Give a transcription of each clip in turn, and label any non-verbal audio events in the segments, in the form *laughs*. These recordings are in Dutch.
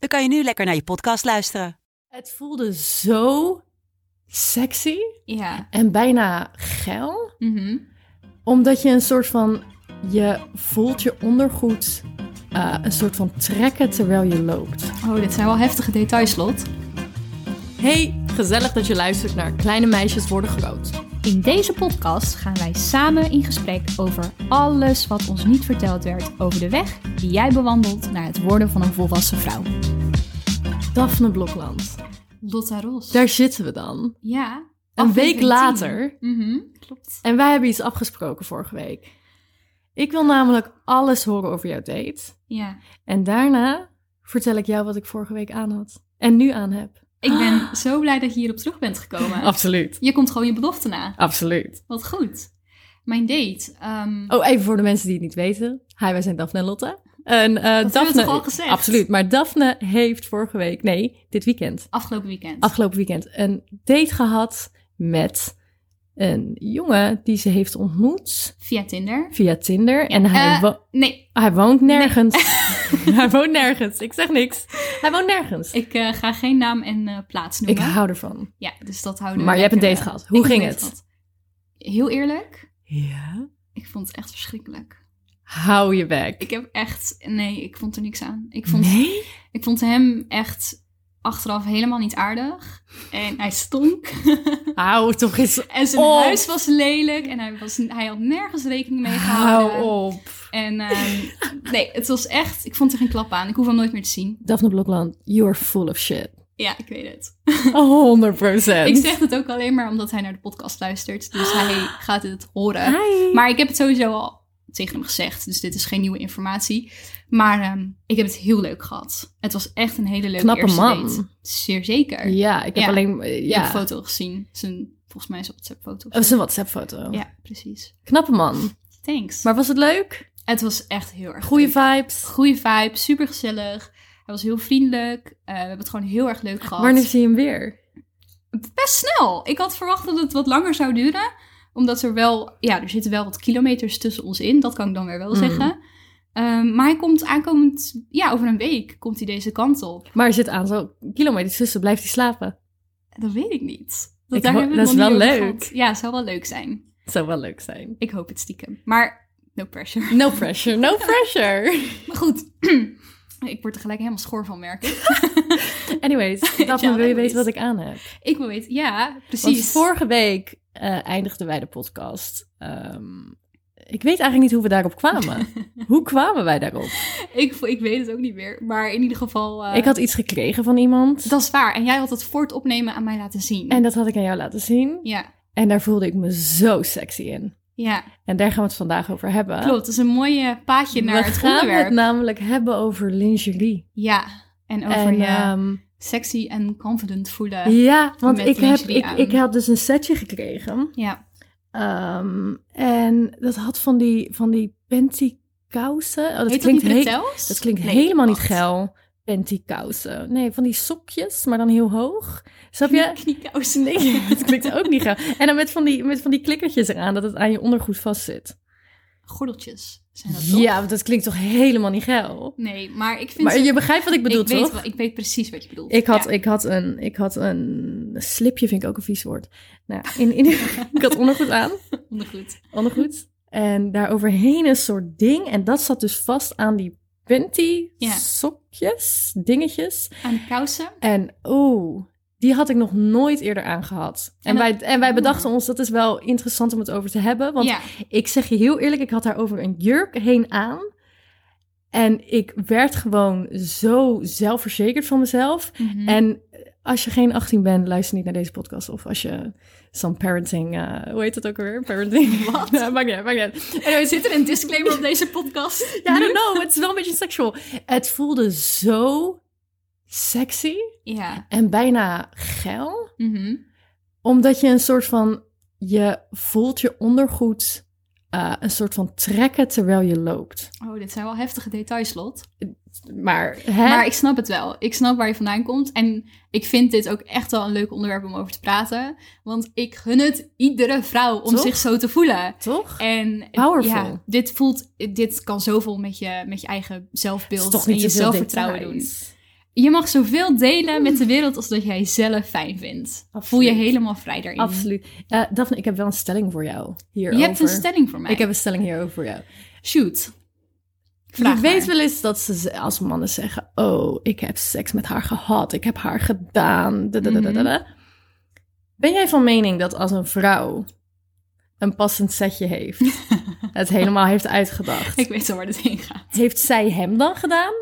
dan kan je nu lekker naar je podcast luisteren. Het voelde zo sexy Ja. en bijna geil. Mhm. Omdat je een soort van... Je voelt je ondergoed eh, een soort van trekken terwijl je loopt. Oh, dit zijn wel heftige details, Lot. Hey, gezellig dat je luistert naar Kleine Meisjes Worden Groot. In deze podcast gaan wij samen in gesprek over alles wat ons niet verteld werd over de weg die jij bewandelt naar het worden van een volwassen vrouw. Daphne Blokland. Lotta Ros. Daar zitten we dan. Ja. Een week later. 10. Mhm, klopt. En wij hebben iets afgesproken vorige week. Ik wil namelijk alles horen over jouw date. Ja. En daarna vertel ik jou wat ik vorige week aan had. En nu aan heb. Ik ben zo blij dat je hierop terug bent gekomen. Absoluut. Je komt gewoon je belofte na. Absoluut. Wat goed. Mijn date. ehm, Oh, even voor de mensen die het niet weten. Hi, wij zijn Daphne en Lotte. En uh, hebben we Daphne, toch al gezegd? Absoluut. Maar Daphne heeft vorige week, nee, dit weekend, Afgelopen weekend. afgelopen weekend, een date gehad met een jongen die ze heeft ontmoet Via Tinder. via Tinder. En hij, Eh, wo- nee, hij woont nergens. *laughs* hij woont nergens. Ik zeg niks. Hij woont nergens. ik eh, ga geen naam en eh, plaats Ik noemen. hou ervan. Ja, dus dat houden Maar je hebt een date eh, gehad. Hoe ik ging het? Heel eerlijk, Ja. ik vond het echt verschrikkelijk. Hou je bek. Ik heb echt, nee, ik vond er niks aan. Ik vond, Nee? ik vond hem echt achteraf helemaal niet aardig. En hij stonk. *laughs* Hou toch eens en zijn op. huis was lelijk. En hij, was, hij had nergens rekening mee gehouden. Hou op. En ehm, nee, het was echt, ik vond er geen klap aan. Ik hoef hem nooit meer te zien. Daphne Blokland, you are full of shit. Ja, ik weet het. *laughs* 100 procent. Ik zeg het ook alleen maar omdat hij naar de podcast luistert. Dus hij gaat het horen. Hi. Maar ik heb het sowieso al tegen hem gezegd. Dus dit is geen nieuwe informatie. Maar ehm, ik heb het heel leuk gehad. Het was echt een hele leuke Knappe eerste man. date. Zeer zeker. Ja, ik heb Ja. alleen... Ja, hebt een foto gezien. Zijn, volgens mij is een WhatsApp-foto. Dat is een WhatsApp-foto. Ja, precies. Knappe man. Thanks. Maar was het leuk? het was echt heel erg Goeie leuk. vibes? Goeie vibe. Super gezellig. Hij was heel vriendelijk. Eh, we hebben het gewoon heel erg leuk gehad. Wanneer zie je hem weer? best snel. Ik had verwacht dat het wat langer zou duren. Omdat er wel, ja, er zitten wel wat kilometers tussen ons in. Dat kan ik dan weer wel Mm. zeggen. Ehm, maar hij komt aankomend, ja, over een week komt hij deze kant op. Maar er zit aan zo kilometers tussen. Blijft hij slapen? Dat weet ik niet. Dat, Ik daar hebben we dat is wel leuk. gehad. Ja, zou wel leuk zijn. Zou wel leuk zijn. Ik hoop het stiekem. Maar no pressure. No pressure, no pressure. *laughs* Maar goed, *clears throat* ik word er gelijk helemaal schor van, merk ik. *laughs* Anyways, *laughs* Daphne, wil je weten wat ik aan heb? ik wil weten, ja, Want precies. vorige week eh, eindigden wij de podcast. Ehm, ik weet eigenlijk niet hoe we daarop kwamen. *laughs* hoe kwamen wij daarop? ik, ik weet het ook niet meer. Maar in ieder geval, eh, ik had iets gekregen van iemand. dat is waar. En jij had het voor het opnemen aan mij laten zien. En dat had ik aan jou laten zien. Ja, En daar voelde ik me zo sexy in. ja. En daar gaan we het vandaag over hebben. Klopt, dat is een mooi paadje naar we het gaan onderwerp. het namelijk hebben over lingerie. Ja, en over en, je ehm, sexy en confident voelen. ja, want ik, heb, ik, ik had dus een setje gekregen. Ja, Ehm, en dat had van die, van die panty-kousen. Oh, dat heet klinkt he-? Dat klinkt Nee, helemaal niet geil. Panty-kousen. Nee, van die sokjes, maar dan heel hoog. Snap je? Kniekousen. Nee, *laughs* dat klinkt ook niet geil. En dan met van die, met van die klikkertjes eraan, dat het aan je ondergoed vastzit. Gordeltjes zijn dat toch? Ja, want dat klinkt toch helemaal niet geil? Nee, maar ik vind Maar ze- je begrijpt wat ik bedoel, ik weet, toch? wel- ik weet precies wat je bedoelt. Ik had, Ja. ik, had een, ik had een slipje, vind ik ook een vies woord. Nou, in, in, *laughs* ik had ondergoed aan, Ondergoed. ondergoed. En daar overheen een soort ding. En dat zat dus vast aan die panty Ja. sokjes, dingetjes. Aan de kousen. En oeh, die had ik nog nooit eerder aangehad. En, En dat- wij, en wij bedachten ons, dat is wel interessant om het over te hebben. Want ja, ik zeg je heel eerlijk, ik had daar over een jurk heen aan. En ik werd gewoon zo zelfverzekerd van mezelf. Mhm. En als je geen 18 bent, luister niet naar deze podcast. Of als je some parenting, eh, hoe heet het ook alweer? Parenting. *laughs* Wat? *laughs* Maakt niet uit, maakt niet uit. Anyway, Zit er een disclaimer op deze podcast? ja, I don't know, het is wel een beetje seksual. Het voelde zo sexy Ja. en bijna geil. Mhm. Omdat je een soort van, je voelt je ondergoed eh, een soort van trekken terwijl je loopt. Oh, dit zijn wel heftige details, Lot. Maar, hè? Maar ik snap het wel. Ik snap waar je vandaan komt. En ik vind dit ook echt wel een leuk onderwerp om over te praten. Want ik gun het iedere vrouw om Toch? zich zo te voelen. toch? En Powerful. ja, dit voelt, dit kan zoveel met je, met je eigen zelfbeeld en je zelfvertrouwen doen. Je mag zoveel delen met de wereld als dat jij zelf fijn vindt. Voel je helemaal vrij daarin. Absoluut. Eh Daphne, ik heb wel een stelling voor jou hierover. Je hebt een stelling voor mij. Ik heb een stelling hierover voor jou. Shoot. Vraag je weet wel eens dat ze als mannen zeggen: Oh, ik heb seks met haar gehad, ik heb haar gedaan. da, da, da, da, da, da. Ben jij van mening dat als een vrouw een passend setje heeft, *laughs* het helemaal heeft uitgedacht, Ik weet al waar dit heen gaat. heeft zij hem dan gedaan?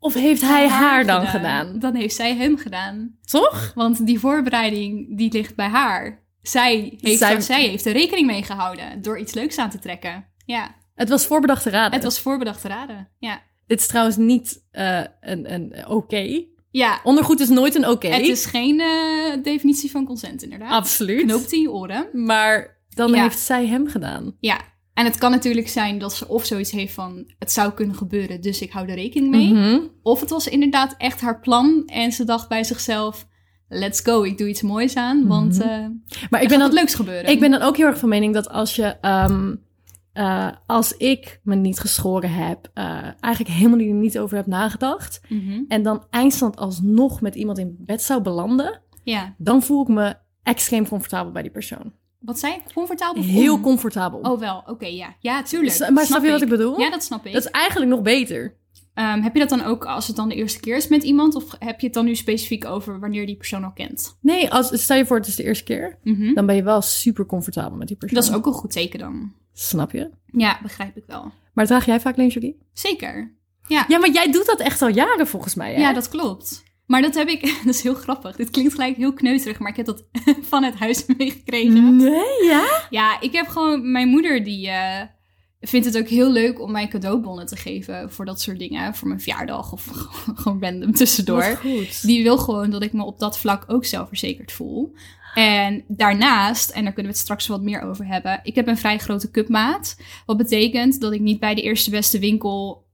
Of heeft hij haar dan gedaan? Dan heeft zij hem gedaan. Toch? Want die voorbereiding, die ligt bij haar. Zij heeft, Zij- zij... heeft er rekening mee gehouden door iets leuks aan te trekken. Ja, Het was voorbedachte raden. het was voorbedacht te raden. Ja, Dit is trouwens niet eh, een, een oké. ja Ondergoed is nooit een oké. het is geen eh, definitie van consent inderdaad. Absoluut. Knoopt in je oren. Maar dan Ja. heeft zij hem gedaan. Ja, en het kan natuurlijk zijn dat ze of zoiets heeft van... het zou kunnen gebeuren, dus ik hou er rekening mee. Mhm. Of het was inderdaad echt haar plan en ze dacht bij zichzelf... let's go, ik doe iets moois aan, want Mhm. eh Maar ik ben, wat dan, leuks gebeuren. ik ben dan ook heel erg van mening dat als je... ehm, eh, als ik me niet geschoren heb, eh, eigenlijk helemaal er niet over heb nagedacht... Mhm. en dan eindstand alsnog met iemand in bed zou belanden... Ja, dan voel ik me extreem comfortabel bij die persoon. Wat zei ik? Comfortabel? Heel comfortabel. Oh wel, oké, ja. Ja, tuurlijk. S- maar snap je wat ik bedoel? Ja, dat snap ik. Dat is eigenlijk nog beter. Ehm, heb je dat dan ook als het dan de eerste keer is met iemand? Of heb je het dan nu specifiek over wanneer die persoon al kent? Nee, als, stel je voor het is de eerste keer... Mhm. dan ben je wel super comfortabel met die persoon. Dat is ook een goed teken dan. Snap je? Ja, begrijp ik wel. Maar draag jij vaak lingerie? Zeker. Ja, Ja, maar jij doet dat echt al jaren volgens mij, hè? ja dat klopt. Maar dat heb ik, *laughs* dat is heel grappig. Dit klinkt gelijk heel kneuterig, maar ik heb dat *laughs* van het huis *laughs* meegekregen. Nee, ja? Ja, ik heb gewoon, mijn moeder die eh, vindt het ook heel leuk om mij cadeaubonnen te geven voor dat soort dingen. Voor mijn verjaardag of gewoon random tussendoor. Goed. Die wil gewoon dat ik me op dat vlak ook zelfverzekerd voel. En daarnaast, en daar kunnen we het straks wat meer over hebben, ik heb een vrij grote cupmaat. Wat betekent dat ik niet bij de eerste beste winkel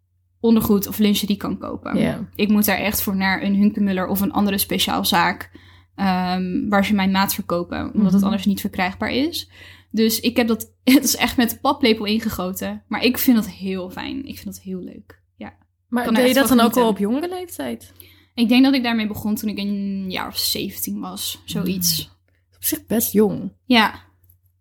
ondergoed of lingerie kan kopen. Ik moet daar echt voor naar een Hunkemuller of een andere speciaalzaak ehm, waar ze mijn maat verkopen, omdat het Mhm. anders niet verkrijgbaar is. Dus ik heb dat, *laughs* het is echt met de paplepel ingegoten. Maar ik vind dat heel fijn. Ik vind dat heel leuk. Ja. Maar Kan deed je dat dan ook al op jongere leeftijd? Ik denk dat ik daarmee begon toen ik een jaar of 17 was. Zoiets. Op zich best jong. Ja.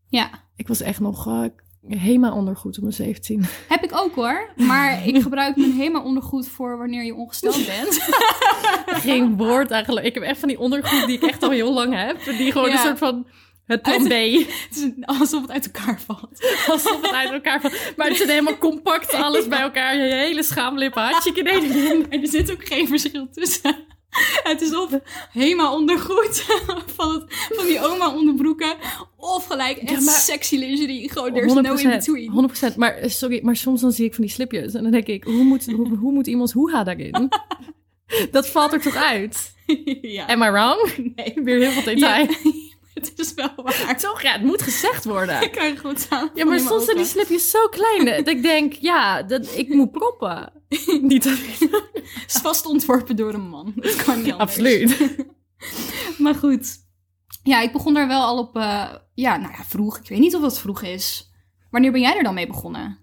Ja. Ik was echt nog eh helemaal ondergoed op mijn 17. Heb ik ook hoor. Maar ik gebruik mijn HEMA ondergoed voor wanneer je ongesteld bent. *laughs* Geen woord eigenlijk. Ik heb echt van die ondergoed die ik echt al heel lang heb. Die gewoon Ja. een soort van het plan B. *laughs* Het is alsof het uit elkaar valt. Alsof het uit elkaar valt. Maar het zit helemaal compact alles *laughs* bij elkaar. Je hele schaamlippen hartstikke erin. En er zit ook geen verschil tussen. *laughs* Het is of HEMA ondergoed *laughs* van, het, van die oma onderbroeken. Of gelijk echt Ja, maar- sexy lingerie. Gewoon, there's no in between. 100%. Maar eh, sorry, maar soms dan zie ik van die slipjes. En dan denk ik, hoe moet, hoe, hoe moet iemands hoeha daarin? *laughs* Dat valt er toch uit? ja. Am I wrong? Nee. Weer heel veel Ja, detail. *laughs* het is wel waar. Toch? Ja, het moet gezegd worden. *laughs* Ik kan goed staan. Ja, maar soms zijn die slipjes zo klein dat ik denk, ja, dat, ik moet proppen. *laughs* Niet dat is vast ontworpen door een man. Dat kan niet anders. Absoluut. Maar goed. Ja, ik begon daar wel al op... eh, ja, nou ja, vroeg. Ik weet niet of dat vroeg is. Wanneer ben jij er dan mee begonnen?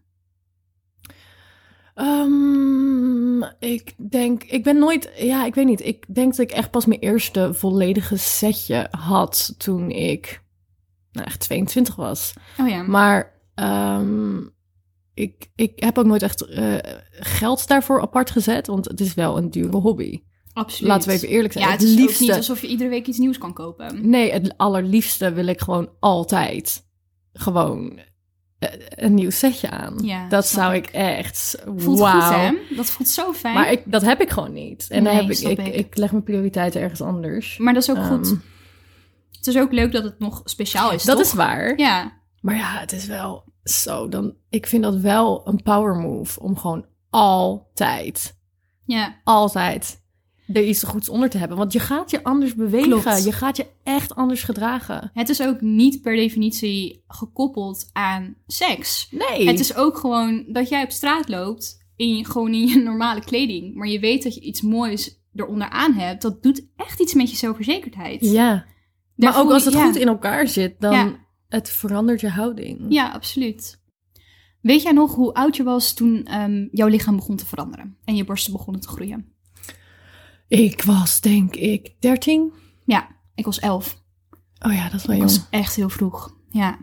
Ehm, ik denk, ik ben nooit, ja, ik weet niet. Ik denk dat ik echt pas mijn eerste volledige setje had toen ik, nou echt 22 was. Oh ja. Maar ehm, ik, ik heb ook nooit echt eh, geld daarvoor apart gezet, want het is wel een dure hobby. Absoluut. Laten we even eerlijk zijn. Ja, het is ook niet alsof je iedere week iets nieuws kan kopen. Nee, het allerliefste wil ik gewoon altijd gewoon een nieuw setje aan. Ja, dat zou ik. ik echt. Voelt wauw. goed, hè? Dat voelt zo fijn. Maar ik, dat heb ik gewoon niet. En dan heb ik, ik, ik. leg mijn prioriteiten ergens anders. Maar dat is ook Ehm, goed. Het is ook leuk dat het nog speciaal is, dat toch? is waar. Ja. Maar ja, het is wel zo. Dan, ik vind dat wel een power move om gewoon altijd, Ja. altijd er iets goeds onder te hebben. Want je gaat je anders bewegen. Klopt. Je gaat je echt anders gedragen. Het is ook niet per definitie gekoppeld aan seks. Nee. Het is ook gewoon dat jij op straat loopt in gewoon in je normale kleding, maar je weet dat je iets moois eronder aan hebt. Dat doet echt iets met je zelfverzekerdheid. Ja. Maar ook als het ja. goed in elkaar zit, dan Ja. het verandert je houding. Ja, absoluut. Weet jij nog hoe oud je was toen ehm, jouw lichaam begon te veranderen en je borsten begonnen te groeien? Ik was denk ik 13. Ja, ik was elf. Oh ja, dat Ik jong. was echt heel vroeg. Ja.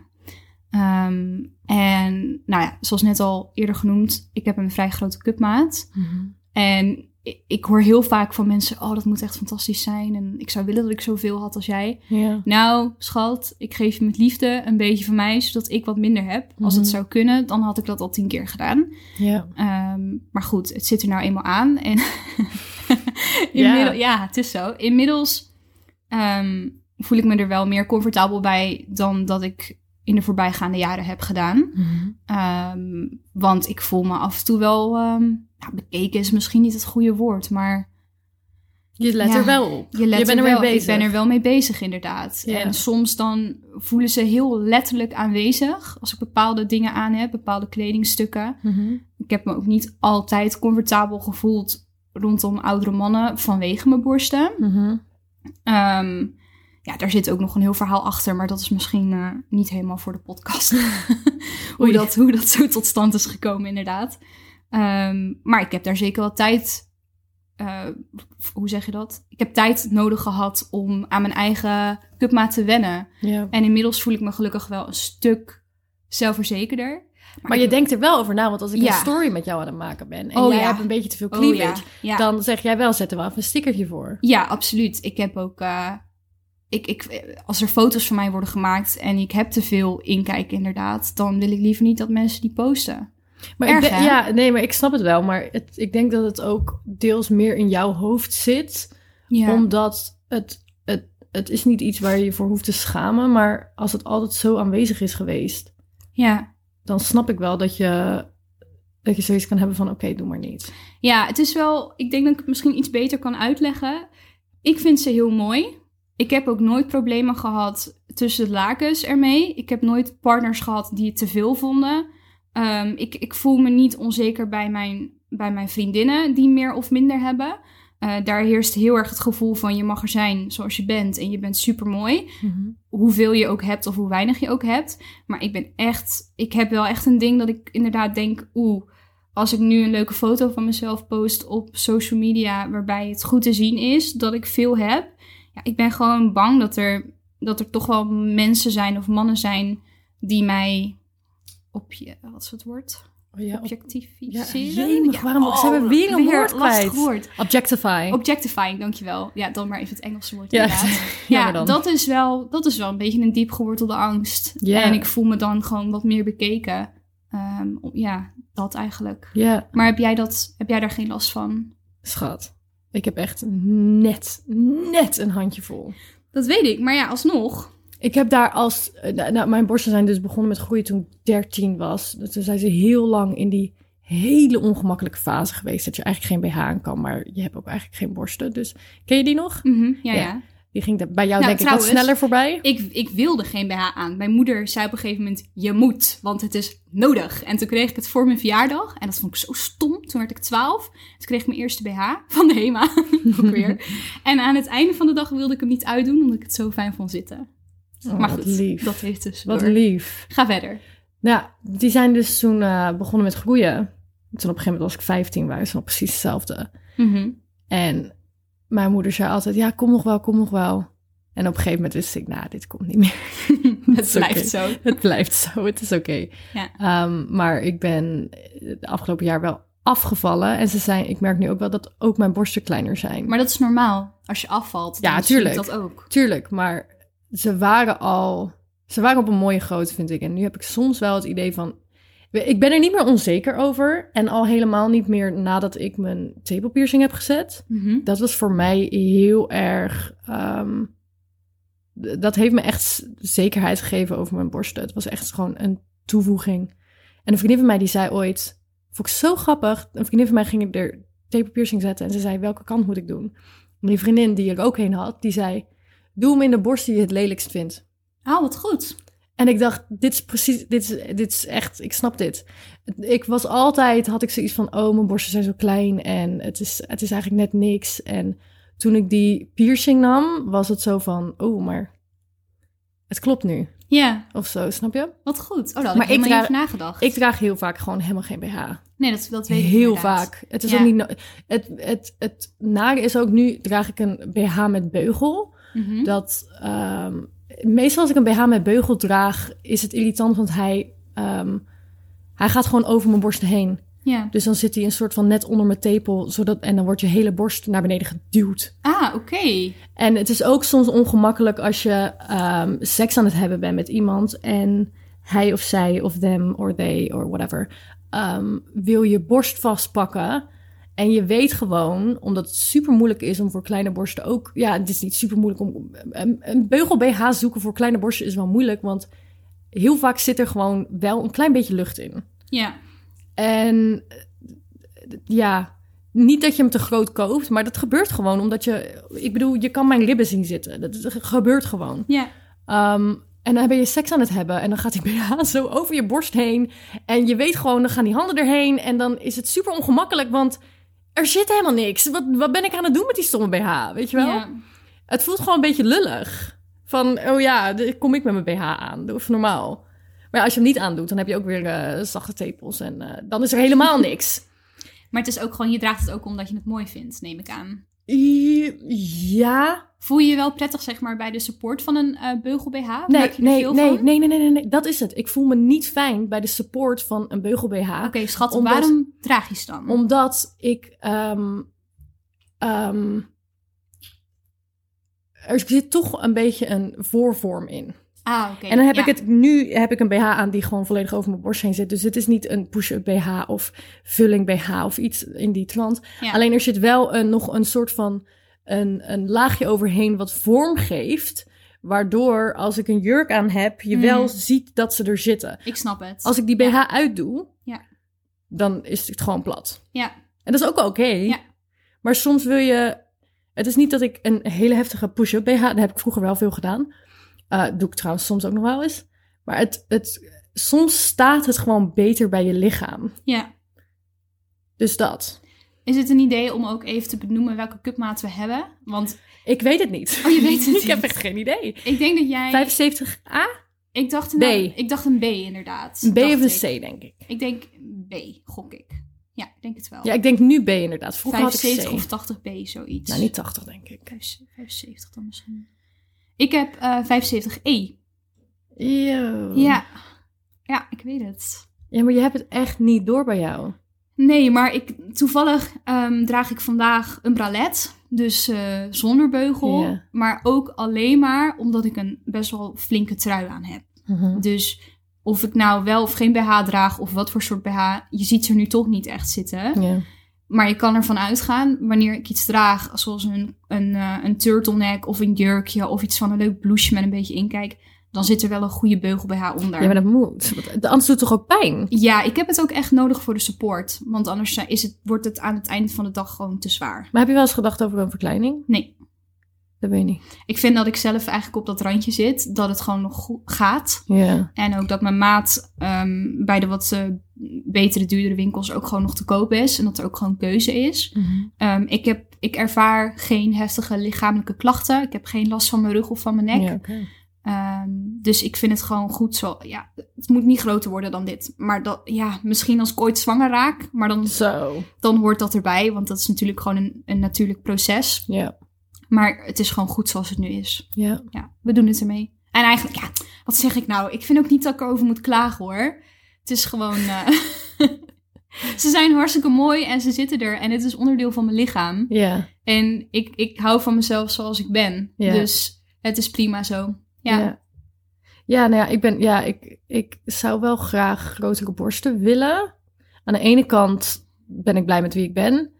Ehm, en nou ja, zoals net al eerder genoemd, ik heb een vrij grote cupmaat. Mhm. En ik, ik hoor heel vaak van mensen, oh, dat moet echt fantastisch zijn. En ik zou willen dat ik zoveel had als jij. Ja. Nou, schat, ik geef je met liefde een beetje van mij, zodat ik wat minder heb. Als het Mhm. zou kunnen, dan had ik dat al tien keer gedaan. Ja. Ehm, maar goed, het zit er nou eenmaal aan. En *laughs* *laughs* Ja. het is zo. Inmiddels ehm, voel ik me er wel meer comfortabel bij dan dat ik in de voorbijgaande jaren heb gedaan. Mhm. Ehm, want ik voel me af en toe wel... ehm, nou, bekeken is misschien niet het goede woord, maar Je let Ja. er wel op. je, let bent er wel, bezig. Ik ben er wel mee bezig, inderdaad. Ja. En soms dan voelen ze heel letterlijk aanwezig... als ik bepaalde dingen aan heb, bepaalde kledingstukken. Mhm. Ik heb me ook niet altijd comfortabel gevoeld rondom oudere mannen vanwege mijn borsten. Mhm. Ehm, ja, daar zit ook nog een heel verhaal achter, maar dat is misschien eh, niet helemaal voor de podcast. *laughs* *laughs* hoe, dat, hoe dat zo tot stand is gekomen, inderdaad. Ehm, maar ik heb daar zeker wel tijd. eh, hoe zeg je dat? Ik heb tijd nodig gehad om aan mijn eigen cupmaat te wennen. Ja. En inmiddels voel ik me gelukkig wel een stuk zelfverzekerder. Maar je denkt er wel over na, want als ik Ja. een story met jou aan het maken ben en Oh, jij ja. hebt een beetje te veel Oh, cleavage, dan zeg jij wel, zet er wel even een stickertje voor. Ja, absoluut. Ik heb ook. eh, ik, ik, als er foto's van mij worden gemaakt en ik heb te veel inkijk, inderdaad, dan wil ik liever niet dat mensen die posten. Maar Erg, ik ja, nee, maar ik snap het wel. Maar het, ik denk dat het ook deels meer in jouw hoofd zit. Ja. Omdat het, het, het is niet iets waar je je voor hoeft te schamen. Maar als het altijd zo aanwezig is geweest, ja. Dan snap ik wel dat je, dat je zoiets kan hebben van oké, doe maar niet. ja, het is wel. Ik denk dat ik het misschien iets beter kan uitleggen. Ik vind ze heel mooi. Ik heb ook nooit problemen gehad tussen de lakens ermee. Ik heb nooit partners gehad die het te veel vonden. Ehm, ik, ik voel me niet onzeker bij mijn, bij mijn vriendinnen die meer of minder hebben. Eh, daar heerst heel erg het gevoel van je mag er zijn zoals je bent en je bent super mooi. hoeveel je ook hebt of hoe weinig je ook hebt. Maar ik ben echt, ik heb wel echt een ding dat ik inderdaad denk, oeh, als ik nu een leuke foto van mezelf post op social media waarbij het goed te zien is dat ik veel heb. Ja, ik ben gewoon bang dat er, dat er toch wel mensen zijn of mannen zijn die mij op je, wat is het woord? Oh ja, Objectificeren? Ja, waarom- ze hebben weer een woord kwijt. woord. objectify. Objectifying, dankjewel. Ja, dan maar even het Engelse woord Ja, *laughs* Ja, dan. dat is, wel, dat is wel een beetje een diep gewortelde angst. En ik voel me dan gewoon wat meer bekeken. Ehm, ja, dat eigenlijk. ja, Maar heb jij, dat, heb jij daar geen last van? schat. Ik heb echt net, net een handje vol. Dat weet ik, maar ja, alsnog. Ik heb daar als... eh, nou, nou, mijn borsten zijn dus begonnen met groeien toen ik 13 was. Dus toen zijn ze heel lang in die hele ongemakkelijke fase geweest. Dat je eigenlijk geen BH aan kan, maar je hebt ook eigenlijk geen borsten. Dus ken je die nog? Mhm, ja, Ja. ja. Die ging bij jou Nou, denk ik wat sneller voorbij. Ik, ik wilde geen BH aan. Mijn moeder zei op een gegeven moment, je moet, want het is nodig. En toen kreeg ik het voor mijn verjaardag. En dat vond ik zo stom. Toen werd ik 12. Toen kreeg ik mijn eerste BH van de HEMA. *laughs* Ook weer. *laughs* En aan het einde van de dag wilde ik hem niet uitdoen, omdat ik het zo fijn vond zitten. Oh, maar wat goed, lief. dat heeft dus Wat lief. Ga verder. Nou, die zijn dus toen eh, begonnen met groeien. Toen op een gegeven moment was ik 15, waren ze nog precies hetzelfde. Mhm. En mijn moeder zei altijd, ja, kom nog wel, kom nog wel. En op een gegeven moment wist ik, nou, dit komt niet meer. *laughs* het *laughs* blijft zo. Het blijft zo, het is oké. Ja. Ehm, maar ik ben het afgelopen jaar wel afgevallen. En ze zijn, ik merk nu ook wel dat ook mijn borsten kleiner zijn. Maar dat is normaal. Als je afvalt, dan Ja, tuurlijk. dat ook. Tuurlijk, maar ze waren al... Ze waren op een mooie grootte, vind ik. En nu heb ik soms wel het idee van... Ik ben er niet meer onzeker over. En al helemaal niet meer nadat ik mijn tepelpiercing heb gezet. Mhm. Dat was voor mij heel erg... ehm, dat heeft me echt zekerheid gegeven over mijn borsten. Het was echt gewoon een toevoeging. En een vriendin van mij die zei ooit... Vond ik zo grappig. Een vriendin van mij ging er tape piercing zetten. En ze zei, welke kant moet ik doen? En die vriendin die er ook heen had, die zei, doe hem in de borst die je het lelijkst vindt. Oh, wat goed. En ik dacht, dit is precies, dit is, dit is echt, ik snap dit. Ik was altijd, had ik zoiets van, oh, mijn borsten zijn zo klein en het is, het is eigenlijk net niks. En toen ik die piercing nam, was het zo van, oh, maar het klopt nu. Ja, Of zo, snap je? wat goed. Oh, daar Maar ik helemaal niet draag- over nagedacht. Ik draag heel vaak gewoon helemaal geen BH. nee, dat, dat weet ik Heel vaak. Het is Ja. ook niet. no- Het, het, het nare is ook nu draag ik een BH met beugel. Mhm. Dat ehm, meestal als ik een BH met beugel draag, is het irritant, want hij, ehm, hij gaat gewoon over mijn borst heen. Ja. Dus dan zit hij een soort van net onder mijn tepel, zodat en dan wordt je hele borst naar beneden geduwd. Ah, oké. En het is ook soms ongemakkelijk als je ehm, seks aan het hebben bent met iemand en hij of zij of them or they or whatever wil je borst vastpakken. En je weet gewoon, omdat het super moeilijk is om voor kleine borsten ook. Ja, het is niet super moeilijk om. Een, beugel BH zoeken voor kleine borsten is wel moeilijk, want heel vaak zit er gewoon wel een klein beetje lucht in. Ja. En ja, niet dat je hem te groot koopt, maar dat gebeurt gewoon omdat je. Ik bedoel, je kan mijn ribben zien zitten. Dat, dat gebeurt gewoon. Ja. Ehm, en dan ben je seks aan het hebben en dan gaat die BH *laughs* zo over je borst heen. En je weet gewoon, dan gaan die handen erheen. En dan is het super ongemakkelijk, want er zit helemaal niks. Wat, wat ben ik aan het doen met die stomme BH? Weet je wel? Ja. Het voelt gewoon een beetje lullig. Van, oh ja, kom ik met mijn BH aan. Doe even normaal. Maar ja, als je hem niet aandoet, dan heb je ook weer eh, zachte tepels. En eh, dan is er helemaal *laughs* niks. Maar het is ook gewoon, je draagt het ook omdat je het mooi vindt, neem ik aan. Ja. Voel je je wel prettig, zeg maar, bij de support van een eh, beugel BH? Nee, nee, nee, nee, nee, nee, nee, nee. Dat is het. Ik voel me niet fijn bij de support van een beugel BH. Oké, schat, Omdat- waarom draag je ze dan? Omdat ik. ehm, ehm, er zit toch een beetje een voorvorm in. Ah, oké. En dan heb ja. ik het nu heb ik een BH aan die gewoon volledig over mijn borst heen zit. Dus het is niet een push-up BH of vulling BH of iets in die trant. Ja. Alleen er zit wel een, nog een soort van een, een laagje overheen wat vorm geeft. Waardoor als ik een jurk aan heb, je Mm. wel ziet dat ze er zitten. Ik snap het. Als ik die BH uitdoe, Ja. dan is het gewoon plat. Ja, En dat is ook oké. Ja. Maar soms wil je... Het is niet dat ik een hele heftige push-up BH... Dat heb ik vroeger wel veel gedaan. Eh, doe ik trouwens soms ook nog wel eens. Maar het, het, soms staat het gewoon beter bij je lichaam. ja. Dus dat. Is het een idee om ook even te benoemen welke cupmaat we hebben? Want Ik weet het niet. Oh, je weet het *laughs* ik heb niet. echt geen idee. ik denk dat jij... 75A? Ik dacht een B. Ik dacht een B, inderdaad. Een B of een ik. C, denk ik. Ik denk B, gok ik. Ja, ik denk het wel. Ja, ik denk nu B inderdaad. Vroeger had ik 75 C. of 80 B, zoiets. Nou, niet 80, denk ik. 75 dan misschien. Ik heb eh 75E. Yo. Ja. Ja, ik weet het. Ja, maar je hebt het echt niet door bij jou. Nee, maar ik, toevallig ehm, draag ik vandaag een bralet. Dus eh, zonder beugel. Maar ook alleen maar omdat ik een best wel flinke trui aan heb. Mhm. Dus of ik nou wel of geen BH draag of wat voor soort BH, je ziet ze er nu toch niet echt zitten. Maar je kan ervan uitgaan, wanneer ik iets draag, zoals een, een, eh, een turtleneck of een jurkje of iets van een leuk blouseje met een beetje inkijk, dan zit er wel een goede beugel BH onder. ja, maar dat moet. Want Anders doet het toch ook pijn? Ja, ik heb het ook echt nodig voor de support. Want anders is het, wordt het aan het einde van de dag gewoon te zwaar. Maar heb je wel eens gedacht over een verkleining? Nee, Dat weet je niet. ik vind dat ik zelf eigenlijk op dat randje zit. Dat het gewoon nog gaat. Ja. En ook dat mijn maat ehm, bij de wat eh, betere, duurdere winkels ook gewoon nog te koop is. En dat er ook gewoon keuze is. Ehm, ik, heb, ik ervaar geen heftige lichamelijke klachten. Ik heb geen last van mijn rug of van mijn nek. Ja, oké. Ehm, dus ik vind het gewoon goed zo. Ja, het moet niet groter worden dan dit. Maar dat, ja, misschien als ik ooit zwanger raak. Maar dan, Zo. dan hoort dat erbij. Want dat is natuurlijk gewoon een, een natuurlijk proces. Ja. Maar het is gewoon goed zoals het nu is. Ja. Ja, we doen het ermee. En eigenlijk, ja, wat zeg ik nou? Ik vind ook niet dat ik erover moet klagen hoor. Het is gewoon. eh, *laughs* ze zijn hartstikke mooi en ze zitten er. En het is onderdeel van mijn lichaam. Ja. En ik, ik hou van mezelf zoals ik ben. Ja. Dus het is prima zo. Ja. Ja. Ja, nou ja, ik ben, ja, ik, ik zou wel graag grotere borsten willen. Aan de ene kant ben ik blij met wie ik ben.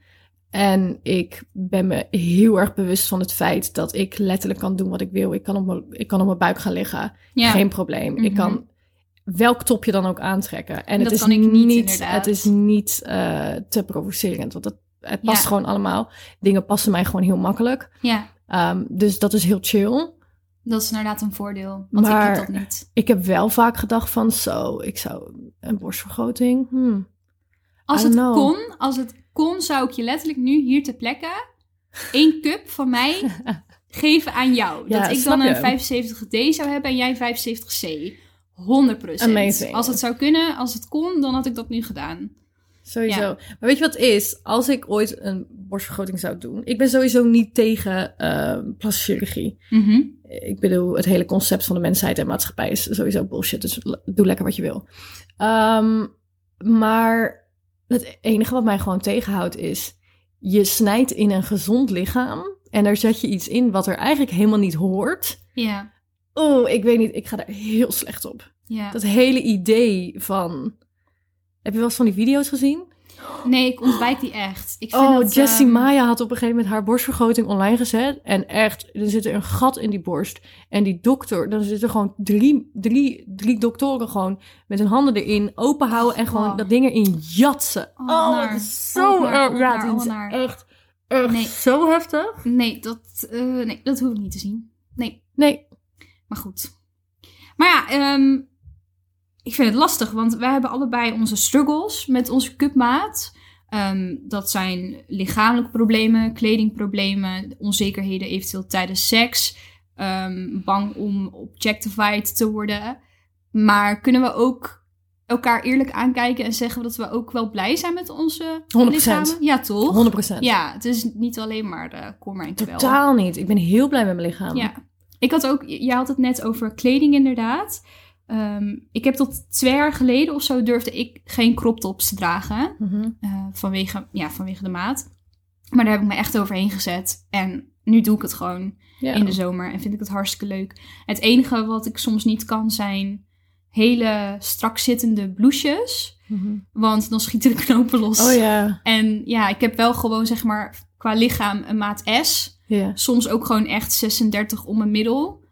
En ik ben me heel erg bewust van het feit dat ik letterlijk kan doen wat ik wil. Ik kan op mijn, ik kan op mijn buik gaan liggen. Ja. Geen probleem. Ik Mhm. kan welk topje dan ook aantrekken. En het is niet, het is niet eh, te provocerend. Want dat, het past Ja. gewoon allemaal. Dingen passen mij gewoon heel makkelijk. Ja, Ehm, dus dat is heel chill. Dat is inderdaad een voordeel. Want ik Maar- heb dat niet. Ik heb wel vaak gedacht van zo, ik zou een borstvergroting. hmm. Als het know. kon, als het kon, zou ik je letterlijk nu hier ter plekke één cup van mij *laughs* geven aan jou. Ja, dat ik dan een je. 75D zou hebben en jij 75C. 100%. Amazing. Als het zou kunnen, als het kon, dan had ik dat nu gedaan. Sowieso. Ja. Maar weet je wat is? Als ik ooit een borstvergroting zou doen. Ik ben sowieso niet tegen uh, plastische chirurgie. Mhm. Ik bedoel, het hele concept van de mensheid en maatschappij is sowieso bullshit. Dus doe lekker wat je wil. Ehm, maar het enige wat mij gewoon tegenhoudt is... Je snijdt in een gezond lichaam... en daar zet je iets in wat er eigenlijk helemaal niet hoort. Ja, Oh, ik weet niet. Ik ga daar heel slecht op. ja. Dat hele idee van... Heb je wel eens van die video's gezien? Nee, ik ontwijk die echt. Ik vind Oh, dat, Jessie ehm, Maya had op een gegeven moment haar borstvergroting online gezet. En echt, er zit een gat in die borst. En die dokter, dan zitten gewoon drie, drie, drie doktoren gewoon met hun handen erin open houden. En gewoon Oh. dat ding erin jatsen. Oh, Oh, is zo Oh, naar, Ja, naar, het is naar. echt, echt Nee. zo heftig. Nee, dat, eh, nee, dat hoef ik niet te zien. Nee, Nee, maar goed. Maar ja, ehm, ik vind het lastig, want wij hebben allebei onze struggles met onze cupmaat. Ehm, dat zijn lichamelijke problemen, kledingproblemen, onzekerheden eventueel tijdens seks. ehm, bang om objectified te worden. Maar kunnen we ook elkaar eerlijk aankijken en zeggen dat we ook wel blij zijn met onze 100%. lichamen? Ja, toch? 100%. Ja, het is niet alleen maar de kommer en kwel. Totaal niet. Ik ben heel blij met mijn lichaam. Ja. Ik had ook, jij had het net over kleding inderdaad. Ehm, ik heb tot twee jaar geleden of zo durfde ik geen crop tops te dragen. Mhm. eh, vanwege, ja, vanwege de maat. Maar daar heb ik me echt overheen gezet. En nu doe ik het gewoon in de zomer. En vind ik het hartstikke leuk. Het enige wat ik soms niet kan zijn hele strak zittende blouses. Mhm. Want dan schieten de knopen los. Oh ja. En ja, ik heb wel gewoon zeg maar qua lichaam een maat S. Ja. Soms ook gewoon echt 36 om mijn middel.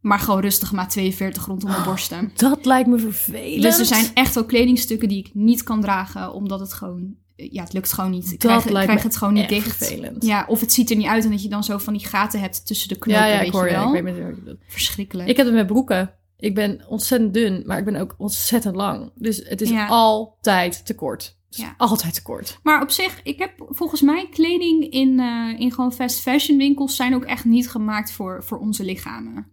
Maar gewoon rustig maat 42 rondom mijn borsten. Dat lijkt me vervelend. Dus er zijn echt wel kledingstukken die ik niet kan dragen. Omdat het gewoon... Ja, het lukt gewoon niet. Ik Dat krijg, krijg het gewoon niet dicht. vervelend. Ja, of het ziet er niet uit. En dat je dan zo van die gaten hebt tussen de knopen. Ja, ja, weet ik hoor je wel. Ik weet. Verschrikkelijk. Ik heb het met broeken. Ik ben ontzettend dun, maar ik ben ook ontzettend lang. Dus het is Ja. altijd te kort. Ja. altijd te kort. Maar op zich, ik heb volgens mij kleding in, eh, in gewoon fast fashion winkels... zijn ook echt niet gemaakt voor, voor onze lichamen.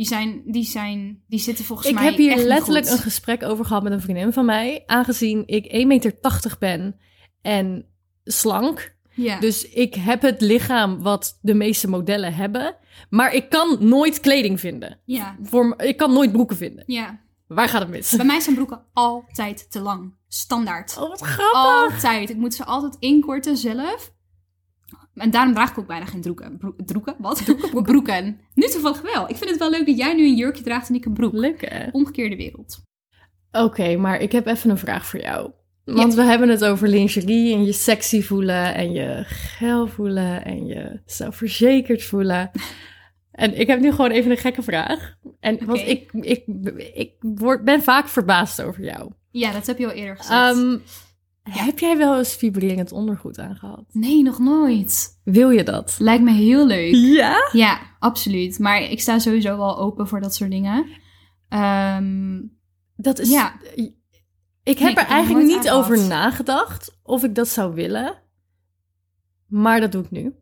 Die, zijn, die, zijn, die zitten volgens ik mij heb hier letterlijk een gesprek over gehad met een vriendin van mij. Aangezien ik 1,80 meter ben en slank. Ja. Dus ik heb het lichaam wat de meeste modellen hebben. Maar ik kan nooit kleding vinden. ja, Voor, ik kan nooit broeken vinden. ja. Waar gaat het mis? Bij mij zijn broeken altijd te lang. Standaard. Oh, wat grappig. Altijd. Ik moet ze altijd inkorten zelf. En daarom draag ik ook bijna geen broeken. Bro- broeken? Wat? *laughs* Broeken. Nu toevallig wel. Ik vind het wel leuk dat jij nu een jurkje draagt en ik een broek. Leuk hè? Omgekeerde wereld. Oké, maar ik heb even een vraag voor jou. Want we hebben het over lingerie en je sexy voelen en je geil voelen en je zelfverzekerd voelen. *laughs* En ik heb nu gewoon even een gekke vraag. En want ik, ik, ik word, ben vaak verbaasd over jou. Ja, dat heb je al eerder gezegd. Ehm, Heb jij wel eens vibrerend ondergoed aangehad? nee, nog nooit. Wil je dat? Lijkt me heel leuk. Ja? Ja, absoluut. Maar ik sta sowieso wel open voor dat soort dingen. Ehm, Dat is. Ja. Ik heb er het eigenlijk niet aangehad. over nagedacht of ik dat zou willen. Maar dat doe ik nu.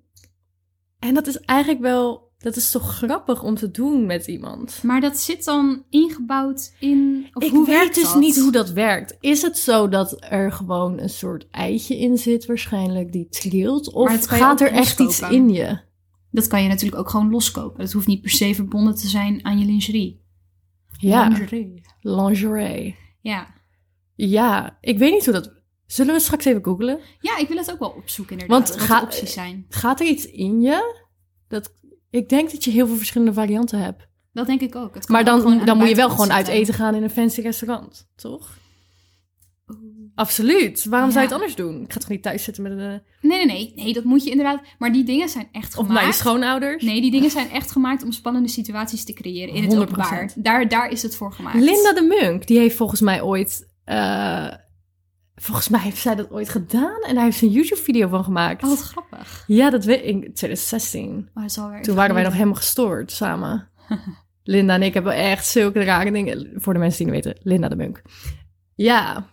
En dat is eigenlijk wel. Dat is toch grappig om te doen met iemand. maar dat zit dan ingebouwd in. Of ik hoe weet werkt dus dat? niet hoe dat werkt. Is het zo dat er gewoon een soort eitje in zit, waarschijnlijk, die trilt? Of gaat er echt iets in je? Dat kan je natuurlijk ook gewoon loskopen. Dat hoeft niet per se verbonden te zijn aan je lingerie. Ja, Lingerie. lingerie. Ja. Ja, ik weet niet hoe dat. Zullen we straks even googlen? ja, ik wil het ook wel opzoeken inderdaad. Want ga- opties zijn. Gaat er iets in je? Dat, ik denk dat je heel veel verschillende varianten hebt. Dat denk ik ook. Het kan Maar dan, dan moet je wel gewoon uit zitten. eten gaan in een fancy restaurant, toch? Absoluut. Waarom zou je het anders doen? Ik ga toch niet thuis zitten met een... Nee, nee, nee. Nee, dat moet je inderdaad. Maar die dingen zijn echt Of gemaakt. naar je schoonouders? Nee, die dingen zijn echt gemaakt om spannende situaties te creëren in het 100%. openbaar. Daar, daar is het voor gemaakt. Linda de Munk, die heeft volgens mij ooit... eh, Volgens mij heeft zij dat ooit gedaan en daar heeft ze een YouTube-video van gemaakt. Oh, wat grappig. Ja, dat weet ik. In 2016. Maar dat is alweer Toen waren wij nog helemaal gestoord samen. *laughs* Linda en ik hebben echt zulke rare dingen. Voor de mensen die niet weten, Linda de Munk. Ja,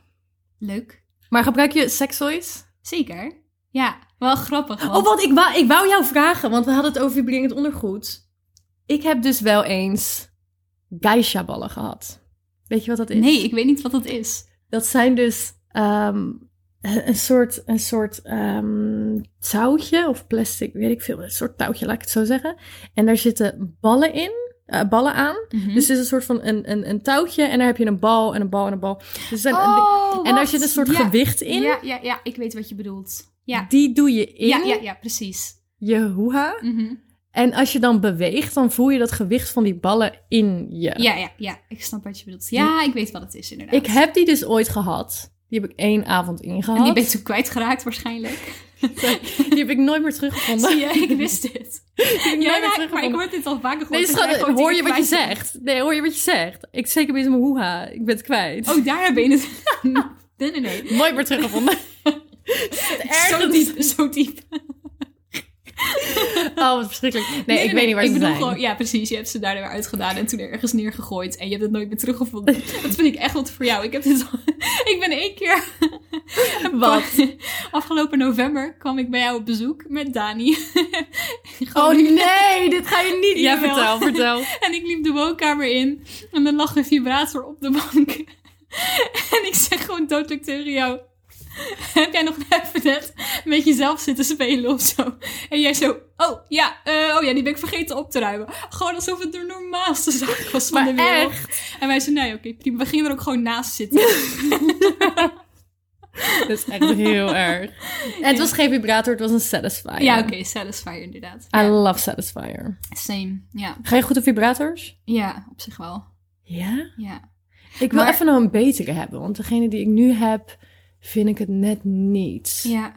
Leuk. maar gebruik je sekstoys? Zeker. Ja, wel grappig. Oh, want- wat ik wou, ik wou jou vragen, want we hadden het over vibrerend ondergoed. Ik heb dus wel eens geisha-ballen gehad. Weet je wat dat is? Nee, ik weet niet wat dat is. Dat zijn dus ehm, een soort, een soort ehm, touwtje of plastic, weet ik veel, een soort touwtje, laat ik het zo zeggen. En daar zitten ballen in, eh, ballen aan. Mhm. Dus het is een soort van een, een, een touwtje en daar heb je een bal en een bal en een bal. Dus een oh, en daar zit een soort Ja. gewicht in. Ja, ja, ja, ik weet wat je bedoelt. Ja, Die doe je in ja, ja, ja precies. je hoeha. Mhm. En als je dan beweegt, dan voel je dat gewicht van die ballen in je. Ja, ja, ja, ik snap wat je bedoelt. Ja, ik weet wat het is inderdaad. Ik heb die dus ooit gehad. Die heb ik één avond ingehad. En die ben je toen kwijtgeraakt waarschijnlijk. Die heb ik nooit meer teruggevonden. Zie je, ik wist dit. Heb ik Ja, maar, ik hoor dit al vaker gehoord. jij gewoon hoor je wat je zegt? Nee, hoor je wat je zegt? Ik zeker bij mijn hoeha. Ik ben het kwijt. Oh, daar ben je het. *laughs* Nee, nee, nee. Nooit meer teruggevonden. *laughs* Zo diep, zo diep. Oh, wat verschrikkelijk. Nee, ik weet niet waar ik ze bedoel zijn. Gewoon, ja, precies. Je hebt ze daar weer uitgedaan en toen ergens neergegooid. En je hebt het nooit meer teruggevonden. *laughs* Dat vind ik echt wat voor jou. Ik, heb dit al- *laughs* ik ben één keer... *laughs* Wat? Afgelopen november kwam ik bij jou op bezoek met Dani. Oh nee, dit ga je niet. Ja, vertel, vertel. En ik liep de woonkamer in. En er lag een vibrator op de bank. En ik zeg gewoon doodelijk tegen jou... Heb jij nog even net *laughs* met jezelf zitten spelen of zo? En jij zo... Oh ja, eh, oh ja, die ben ik vergeten op te ruimen. Gewoon alsof het de normaalste zaak was van Maar de wereld. echt. En wij zeiden, nee, oké, prima. We gingen er ook gewoon naast zitten. *laughs* Dat is echt heel erg. En het was geen vibrator, het was een satisfier. ja, oké, Satisfyer inderdaad. I Ja, love satisfier. same. Ja. Ga je goed op vibrators? ja, op zich wel. Ja? Ja. Ik wil Maar- even nog een betere hebben, want degene die ik nu heb, vind ik het net niet. Ja.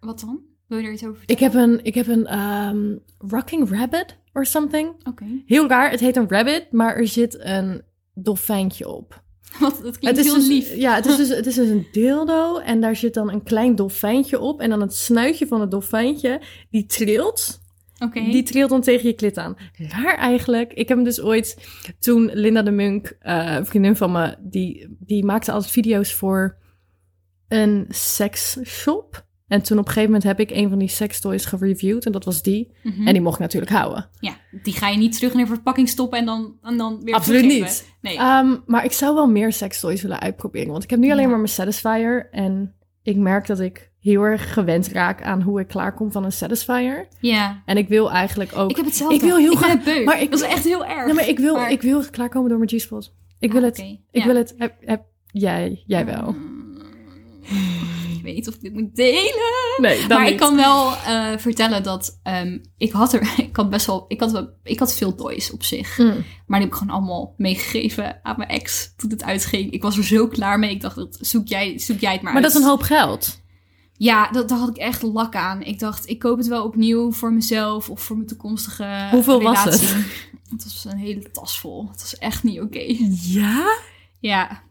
Wat dan? Wil je er iets over Ik heb een, ik heb een ehm, rocking rabbit or something. Oké. Heel raar, het heet een rabbit, maar er zit een dolfijntje op. *laughs* Wat, dat klinkt het is heel dus, lief. Ja, het is, dus, *laughs* het is dus een dildo en daar zit dan een klein dolfijntje op. En dan het snuitje van het dolfijntje, die trilt. Oké. Die trilt dan tegen je klit aan. Raar eigenlijk. Ik heb hem dus ooit, toen Linda de Munk, eh, een vriendin van me, die, die maakte altijd video's voor een seksshop. En toen op een gegeven moment heb ik een van die sextoys gereviewd en dat was die. Mhm. En die mocht ik natuurlijk houden. Ja, die ga je niet terug in de verpakking stoppen en dan, en dan weer Absoluut niet. Nee. Ehm, maar ik zou wel meer sextoys willen uitproberen. Want ik heb nu alleen Ja. maar mijn Satisfier. En ik merk dat ik heel erg gewend raak aan hoe ik klaarkom van een Satisfier. ja. En ik wil eigenlijk ook... Ik heb hetzelfde. Ik wil heel ik graag- beu. maar ik- dat is echt heel erg. Ja, maar ik wil, Maar- ik wil klaarkomen door mijn G-spot. Ik wil Ah, het. Ik Ja. wil het. Heb, heb, jij, jij wel. Weet of ik dit moet delen. Nee, maar niet. ik kan wel eh, vertellen dat ehm, ik had er, *laughs* ik had best wel, ik had, wel, ik had veel toys op zich. Mm. Maar die heb ik gewoon allemaal meegegeven aan mijn ex toen het uitging. Ik was er zo klaar mee. Ik dacht, dat zoek jij, zoek jij het maar Maar uit. dat is een hoop geld. Ja, dat, daar had ik echt lak aan. Ik dacht, ik koop het wel opnieuw voor mezelf of voor mijn toekomstige Hoeveel was relatie. het? *laughs* Het was een hele tas vol. Het was echt niet oké. Ja? Ja,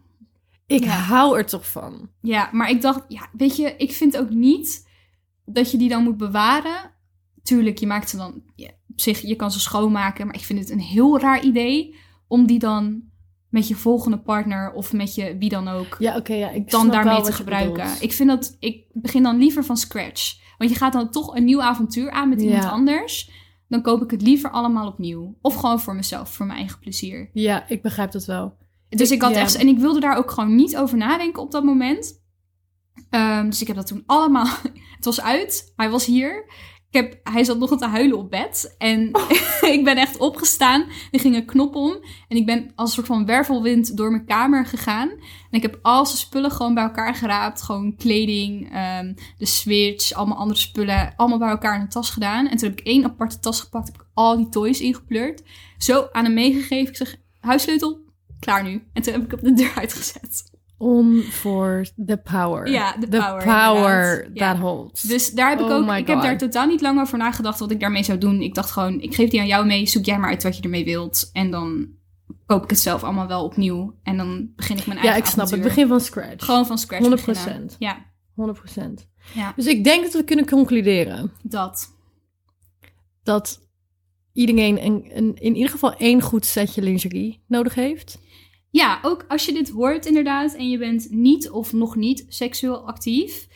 Ik Ja. hou er toch van. ja, maar ik dacht, ja, weet je, ik vind ook niet dat je die dan moet bewaren. Tuurlijk, je maakt ze dan ja, op zich, je kan ze schoonmaken, maar ik vind het een heel raar idee om die dan met je volgende partner of met je wie dan ook Ja, oké. ja, ik dan daarmee te gebruiken. Ik vind dat ik begin dan liever van scratch. Want je gaat dan toch een nieuw avontuur aan met iemand Ja. anders. Dan koop ik het liever allemaal opnieuw. Of gewoon voor mezelf, voor mijn eigen plezier. Ja, ik begrijp dat wel. Dus ik had echt. En ik wilde daar ook gewoon niet over nadenken op dat moment. Ehm, dus ik heb dat toen allemaal. *laughs* Het was uit. Hij was hier. Ik heb, hij zat nog te huilen op bed. En *laughs* ik ben echt opgestaan. Er ging een knop om. En ik ben als een soort van wervelwind door mijn kamer gegaan. En ik heb al zijn spullen gewoon bij elkaar geraapt. Gewoon kleding, ehm, de switch, allemaal andere spullen. Allemaal bij elkaar in een tas gedaan. En toen heb ik één aparte tas gepakt. Heb ik al die toys ingepleurd. Zo aan hem meegegeven. Ik zeg, huissleutel, klaar nu. En toen heb ik op de deur uitgezet. On for the power. Ja, the power, power. Ja. that holds. Dus daar heb ik Oh ook, ik heb daar totaal niet lang over nagedacht wat ik daarmee zou doen. Ik dacht gewoon, ik geef die aan jou mee, zoek jij maar uit wat je ermee wilt. En dan koop ik het zelf allemaal wel opnieuw. En dan begin ik mijn Ja, eigen ik snap het. Begin van scratch. Gewoon van scratch 100%. beginnen. Ja, 100%. ja, Dus ik denk dat we kunnen concluderen dat. dat iedereen een, een, in ieder geval één goed setje lingerie nodig heeft. Ja, ook als je dit hoort inderdaad en je bent niet of nog niet seksueel actief.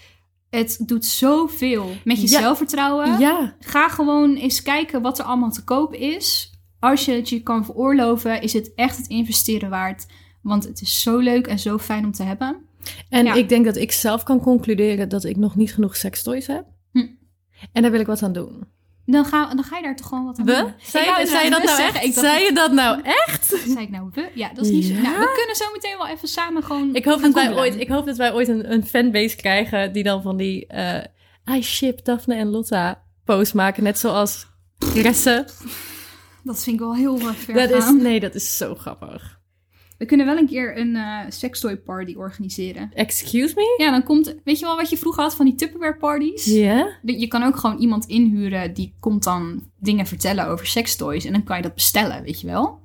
Het doet zoveel met je Ja. zelfvertrouwen. Ja, Ga gewoon eens kijken wat er allemaal te koop is. Als je het je kan veroorloven, is het echt het investeren waard. Want het is zo leuk en zo fijn om te hebben. en Ja. ik denk dat ik zelf kan concluderen dat ik nog niet genoeg sekstoys heb. Hm. En daar wil ik wat aan doen. Dan ga, dan ga je daar toch gewoon wat aan doen. We? Zei, Ik wou je- zei je dat we nou zeggen. *laughs* echt? Zei je dat nou echt? *laughs* zei ik nou we? Ja, dat is niet zo. Nou, we kunnen zo meteen wel even samen gewoon Ik hoop, dat wij ooit, ik hoop dat wij ooit een, een fanbase krijgen die dan van die eh I ship Daphne en Lotta post maken. Net zoals Resse. Dat vind ik wel heel erg ver Dat is, nee, dat is zo grappig. We kunnen wel een keer een eh sextoy party organiseren. Excuse me? Ja, dan komt... Weet je wel wat je vroeger had van die Tupperware parties? Ja? Je kan ook gewoon iemand inhuren die komt dan dingen vertellen over sextoys. En dan kan je dat bestellen, weet je wel?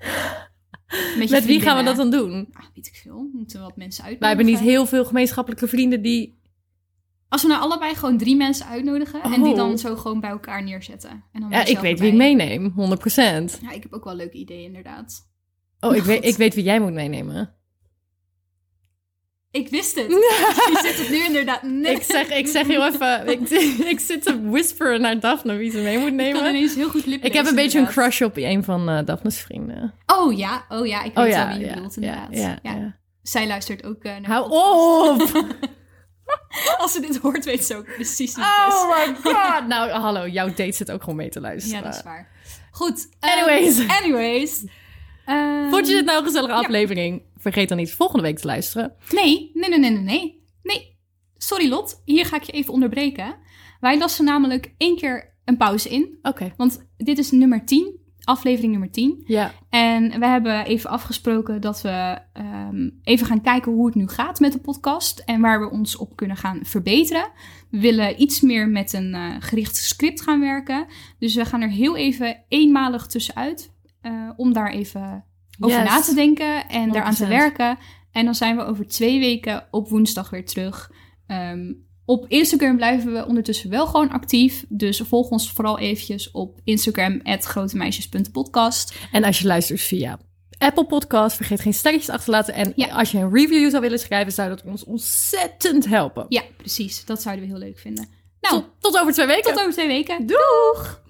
Met, wie gaan we dat dan doen? Ah, weet ik veel. Moeten we wat mensen uitnodigen? Wij hebben niet heel veel gemeenschappelijke vrienden die... Als we nou allebei gewoon drie mensen uitnodigen en die Oh. dan zo gewoon bij elkaar neerzetten. En dan Ja, ik weet wie ik meeneem. 100%. Ja, ik heb ook wel leuke ideeën inderdaad. Oh, ik weet, ik weet wie jij moet meenemen. Ik wist het. *laughs* Je zit het nu inderdaad net. Ik zeg, ik zeg heel even... Ik, *laughs* *laughs* ik zit te whisperen naar Daphne wie ze mee moet Ik kan nemen. ineens heel goed Ik heb een beetje een crush op een van eh Daphne's vrienden. Oh ja, oh ja, ik weet Oh wel ja, wie je ja, bedoelt ja, inderdaad. ja, Ja. ja. Zij luistert ook eh, naar Hou op! Als ze dit hoort, weet ze ook precies wie het is. Oh my god! Nou, hallo, jouw date zit ook gewoon mee te luisteren. Ja, dat is waar. Goed. ehm, Anyways. anyways. Ehm, Vond je dit nou een gezellige ja. aflevering? Vergeet dan niet volgende week te luisteren. Nee, nee, nee, nee, nee, nee. Nee. Sorry Lot, hier ga ik je even onderbreken. Wij lassen namelijk één keer een pauze in. Oké. Want dit is nummer 10, aflevering nummer 10. Ja. En we hebben even afgesproken dat we ehm, even gaan kijken hoe het nu gaat met de podcast. En waar we ons op kunnen gaan verbeteren. We willen iets meer met een eh, gericht script gaan werken. Dus we gaan er heel even eenmalig tussenuit. Eh, om daar even over Yes. na te denken en daaraan te 100%. werken. En dan zijn we over twee weken op woensdag weer terug. Ehm, op Instagram blijven we ondertussen wel gewoon actief. Dus volg ons vooral eventjes op Instagram, grotemeisjes.podcast. En als je luistert via Apple Podcast, vergeet geen sterretjes achter te laten. En Ja. als je een review zou willen schrijven, zou dat ons ontzettend helpen. Ja, precies. Dat zouden we heel leuk vinden. Nou, Tot, tot over twee weken. tot over twee weken. Doeg!